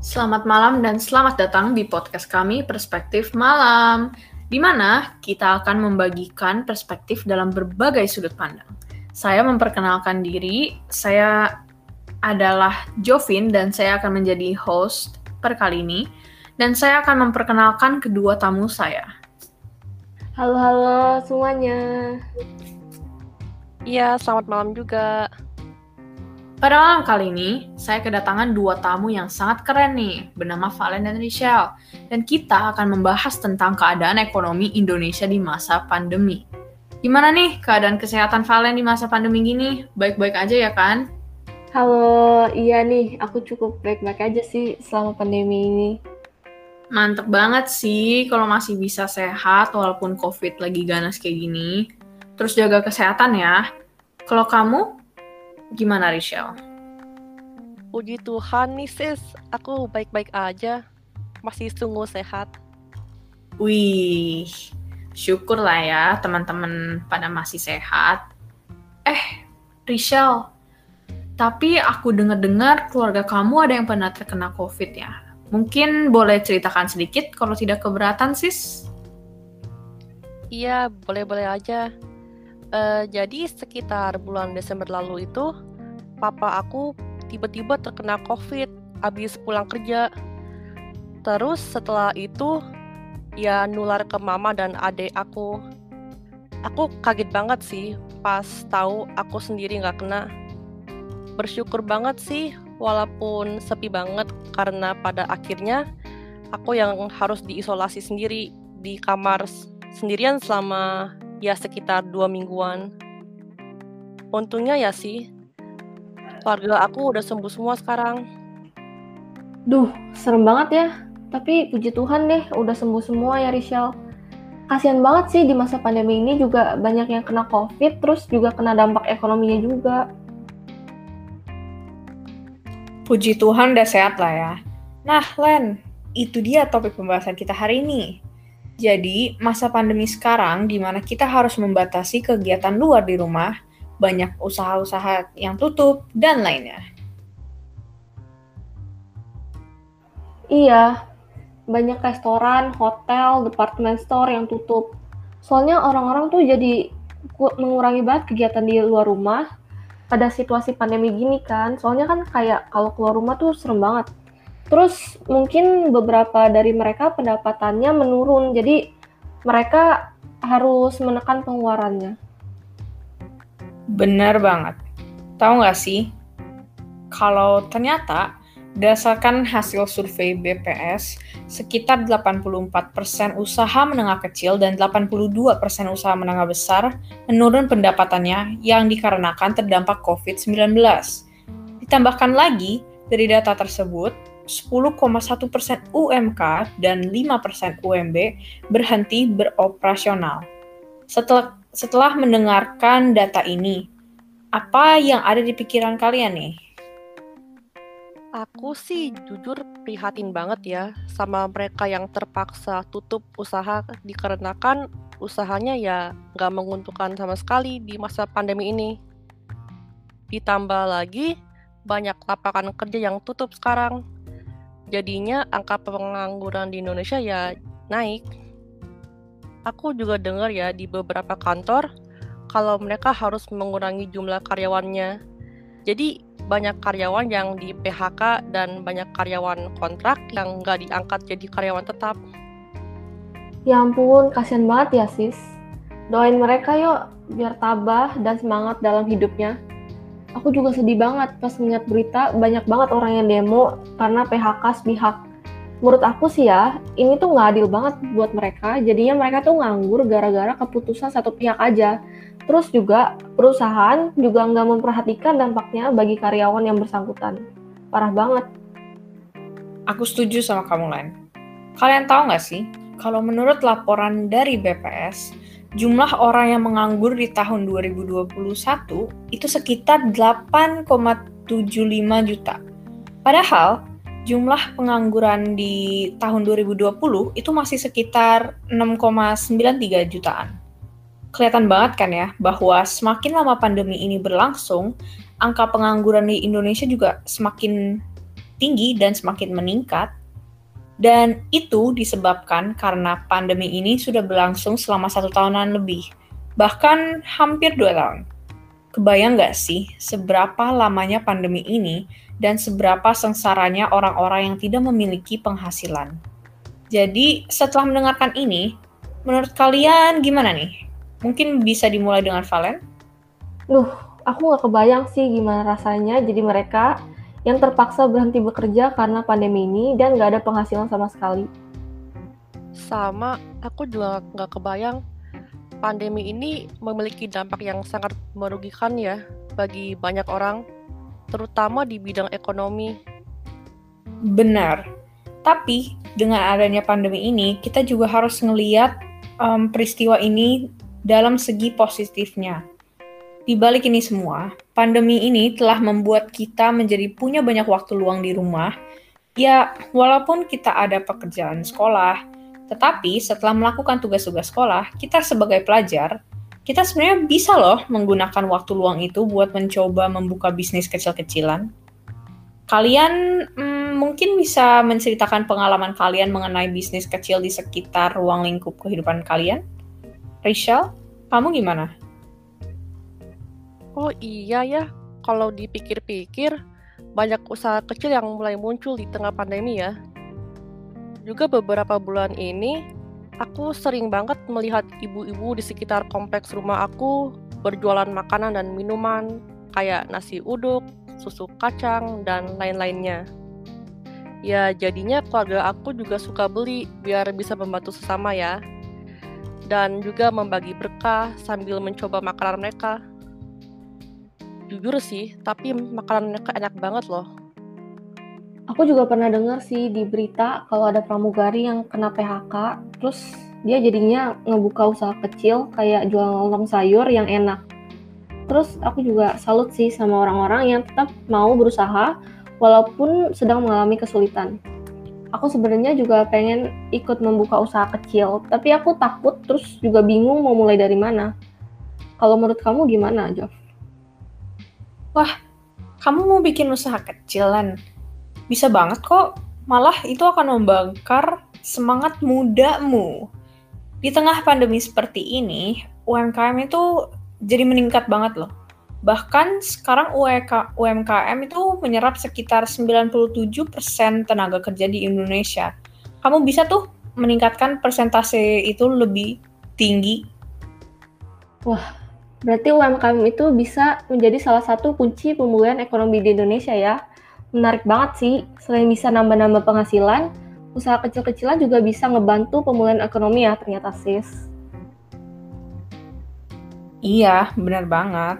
Selamat malam dan selamat datang di podcast kami Perspektif Malam, di mana kita akan membagikan perspektif dalam berbagai sudut pandang. Saya memperkenalkan diri, saya adalah Jovin dan saya akan menjadi host per kali ini, dan saya akan memperkenalkan kedua tamu saya. Halo-halo semuanya. Iya, selamat malam juga. Pada malam kali ini, saya kedatangan dua tamu yang sangat keren nih, bernama Valen dan Richelle. Dan kita akan membahas tentang keadaan ekonomi Indonesia di masa pandemi. Gimana nih keadaan kesehatan Valen di masa pandemi gini? Baik-baik aja ya kan? Halo, iya nih, aku cukup baik-baik aja sih selama pandemi ini. Mantep banget sih kalau masih bisa sehat walaupun COVID lagi ganas kayak gini. Terus jaga kesehatan ya. Kalau kamu, Gimana, Rachel? Puji Tuhan nih, sis. Aku baik-baik aja. Masih sungguh sehat. Wih, syukur lah ya teman-teman pada masih sehat. Eh, Rachel, tapi aku dengar-dengar keluarga kamu ada yang pernah terkena COVID ya. Mungkin boleh ceritakan sedikit kalau tidak keberatan, sis? Iya, boleh-boleh aja. Uh, jadi sekitar bulan Desember lalu itu, papa aku tiba-tiba terkena COVID habis pulang kerja. Terus setelah itu, ya nular ke mama dan adik aku. Aku kaget banget sih pas tahu aku sendiri nggak kena. Bersyukur banget sih, walaupun sepi banget karena pada akhirnya aku yang harus diisolasi sendiri di kamar sendirian selama ya sekitar dua mingguan. Untungnya ya sih, keluarga aku udah sembuh semua sekarang. Duh, serem banget ya. Tapi puji Tuhan deh, udah sembuh semua ya Rishel. Kasian banget sih di masa pandemi ini juga banyak yang kena COVID, terus juga kena dampak ekonominya juga. Puji Tuhan udah sehat lah ya. Nah, Len, itu dia topik pembahasan kita hari ini. Jadi, masa pandemi sekarang di mana kita harus membatasi kegiatan luar di rumah, banyak usaha-usaha yang tutup, dan lainnya. Iya, banyak restoran, hotel, department store yang tutup. Soalnya orang-orang tuh jadi mengurangi banget kegiatan di luar rumah pada situasi pandemi gini kan. Soalnya kan kayak kalau keluar rumah tuh serem banget Terus mungkin beberapa dari mereka pendapatannya menurun, jadi mereka harus menekan pengeluarannya. Benar banget. Tahu nggak sih, kalau ternyata Berdasarkan hasil survei BPS, sekitar 84% usaha menengah kecil dan 82% usaha menengah besar menurun pendapatannya yang dikarenakan terdampak COVID-19. Ditambahkan lagi, dari data tersebut, 10,1 persen UMK dan 5 persen UMB berhenti beroperasional. Setelah, setelah mendengarkan data ini, apa yang ada di pikiran kalian nih? Aku sih jujur prihatin banget ya sama mereka yang terpaksa tutup usaha dikarenakan usahanya ya nggak menguntungkan sama sekali di masa pandemi ini. Ditambah lagi banyak lapangan kerja yang tutup sekarang jadinya angka pengangguran di Indonesia ya naik. Aku juga dengar ya di beberapa kantor kalau mereka harus mengurangi jumlah karyawannya. Jadi banyak karyawan yang di PHK dan banyak karyawan kontrak yang nggak diangkat jadi karyawan tetap. Ya ampun, kasihan banget ya sis. Doain mereka yuk biar tabah dan semangat dalam hidupnya aku juga sedih banget pas ngeliat berita banyak banget orang yang demo karena PHK sepihak. Menurut aku sih ya, ini tuh nggak adil banget buat mereka. Jadinya mereka tuh nganggur gara-gara keputusan satu pihak aja. Terus juga perusahaan juga nggak memperhatikan dampaknya bagi karyawan yang bersangkutan. Parah banget. Aku setuju sama kamu, Len. Kalian tahu nggak sih, kalau menurut laporan dari BPS, jumlah orang yang menganggur di tahun 2021 itu sekitar 8,75 juta. Padahal jumlah pengangguran di tahun 2020 itu masih sekitar 6,93 jutaan. Kelihatan banget kan ya bahwa semakin lama pandemi ini berlangsung, angka pengangguran di Indonesia juga semakin tinggi dan semakin meningkat. Dan itu disebabkan karena pandemi ini sudah berlangsung selama satu tahunan lebih, bahkan hampir dua tahun. Kebayang nggak sih seberapa lamanya pandemi ini dan seberapa sengsaranya orang-orang yang tidak memiliki penghasilan? Jadi setelah mendengarkan ini, menurut kalian gimana nih? Mungkin bisa dimulai dengan Valen? Duh, aku nggak kebayang sih gimana rasanya jadi mereka yang terpaksa berhenti bekerja karena pandemi ini dan nggak ada penghasilan sama sekali. Sama, aku juga nggak kebayang pandemi ini memiliki dampak yang sangat merugikan ya bagi banyak orang, terutama di bidang ekonomi. Benar, tapi dengan adanya pandemi ini, kita juga harus ngeliat um, peristiwa ini dalam segi positifnya. Di balik ini semua, pandemi ini telah membuat kita menjadi punya banyak waktu luang di rumah. Ya, walaupun kita ada pekerjaan sekolah, tetapi setelah melakukan tugas-tugas sekolah, kita sebagai pelajar, kita sebenarnya bisa loh menggunakan waktu luang itu buat mencoba membuka bisnis kecil-kecilan. Kalian hmm, mungkin bisa menceritakan pengalaman kalian mengenai bisnis kecil di sekitar ruang lingkup kehidupan kalian? Rachel, kamu gimana? Oh iya ya, kalau dipikir-pikir, banyak usaha kecil yang mulai muncul di tengah pandemi ya. Juga beberapa bulan ini, aku sering banget melihat ibu-ibu di sekitar kompleks rumah aku berjualan makanan dan minuman kayak nasi uduk, susu kacang, dan lain-lainnya. Ya, jadinya keluarga aku juga suka beli biar bisa membantu sesama ya. Dan juga membagi berkah sambil mencoba makanan mereka jujur sih, tapi makanan mereka enak banget loh. Aku juga pernah dengar sih di berita kalau ada pramugari yang kena PHK, terus dia jadinya ngebuka usaha kecil kayak jual lontong sayur yang enak. Terus aku juga salut sih sama orang-orang yang tetap mau berusaha walaupun sedang mengalami kesulitan. Aku sebenarnya juga pengen ikut membuka usaha kecil, tapi aku takut terus juga bingung mau mulai dari mana. Kalau menurut kamu gimana, Jof? Wah, kamu mau bikin usaha kecilan? Bisa banget kok. Malah itu akan membakar semangat mudamu. Di tengah pandemi seperti ini, UMKM itu jadi meningkat banget loh. Bahkan sekarang UMKM itu menyerap sekitar 97% tenaga kerja di Indonesia. Kamu bisa tuh meningkatkan persentase itu lebih tinggi. Wah, Berarti UMKM itu bisa menjadi salah satu kunci pemulihan ekonomi di Indonesia ya. Menarik banget sih, selain bisa nambah-nambah penghasilan, usaha kecil-kecilan juga bisa ngebantu pemulihan ekonomi ya ternyata sis. Iya, benar banget.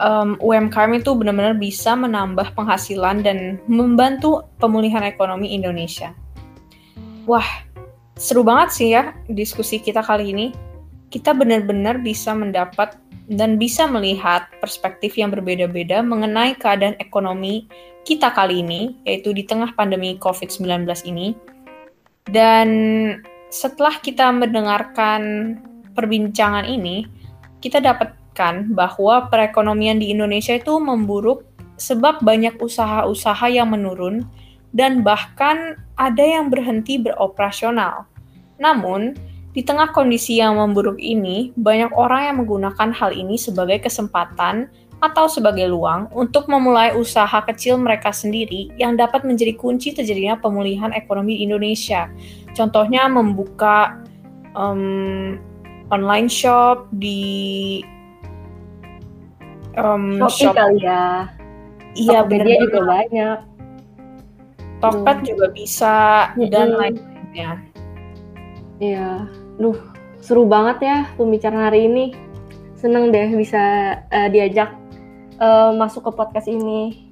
Um, UMKM itu benar-benar bisa menambah penghasilan dan membantu pemulihan ekonomi Indonesia. Wah, seru banget sih ya diskusi kita kali ini kita benar-benar bisa mendapat dan bisa melihat perspektif yang berbeda-beda mengenai keadaan ekonomi kita kali ini, yaitu di tengah pandemi COVID-19 ini. Dan setelah kita mendengarkan perbincangan ini, kita dapatkan bahwa perekonomian di Indonesia itu memburuk sebab banyak usaha-usaha yang menurun dan bahkan ada yang berhenti beroperasional. Namun, di tengah kondisi yang memburuk ini, banyak orang yang menggunakan hal ini sebagai kesempatan atau sebagai luang untuk memulai usaha kecil mereka sendiri yang dapat menjadi kunci terjadinya pemulihan ekonomi Indonesia. Contohnya membuka um, online shop di um, Shopee shop. kali ya. Iya, benar juga banyak. Tokped hmm. juga bisa hmm. dan lain-lainnya. Iya. Duh, seru banget ya pembicaraan hari ini. Seneng deh bisa uh, diajak uh, masuk ke podcast ini.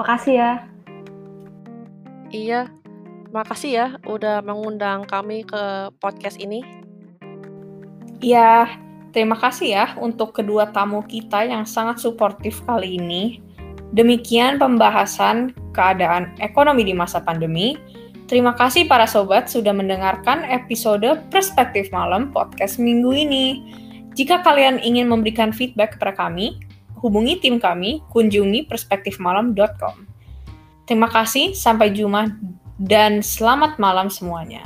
Makasih ya. Iya, makasih ya udah mengundang kami ke podcast ini. Iya, terima kasih ya untuk kedua tamu kita yang sangat suportif kali ini. Demikian pembahasan keadaan ekonomi di masa pandemi. Terima kasih para sobat sudah mendengarkan episode Perspektif Malam podcast minggu ini. Jika kalian ingin memberikan feedback kepada kami, hubungi tim kami, kunjungi perspektifmalam.com. Terima kasih, sampai jumpa, dan selamat malam semuanya.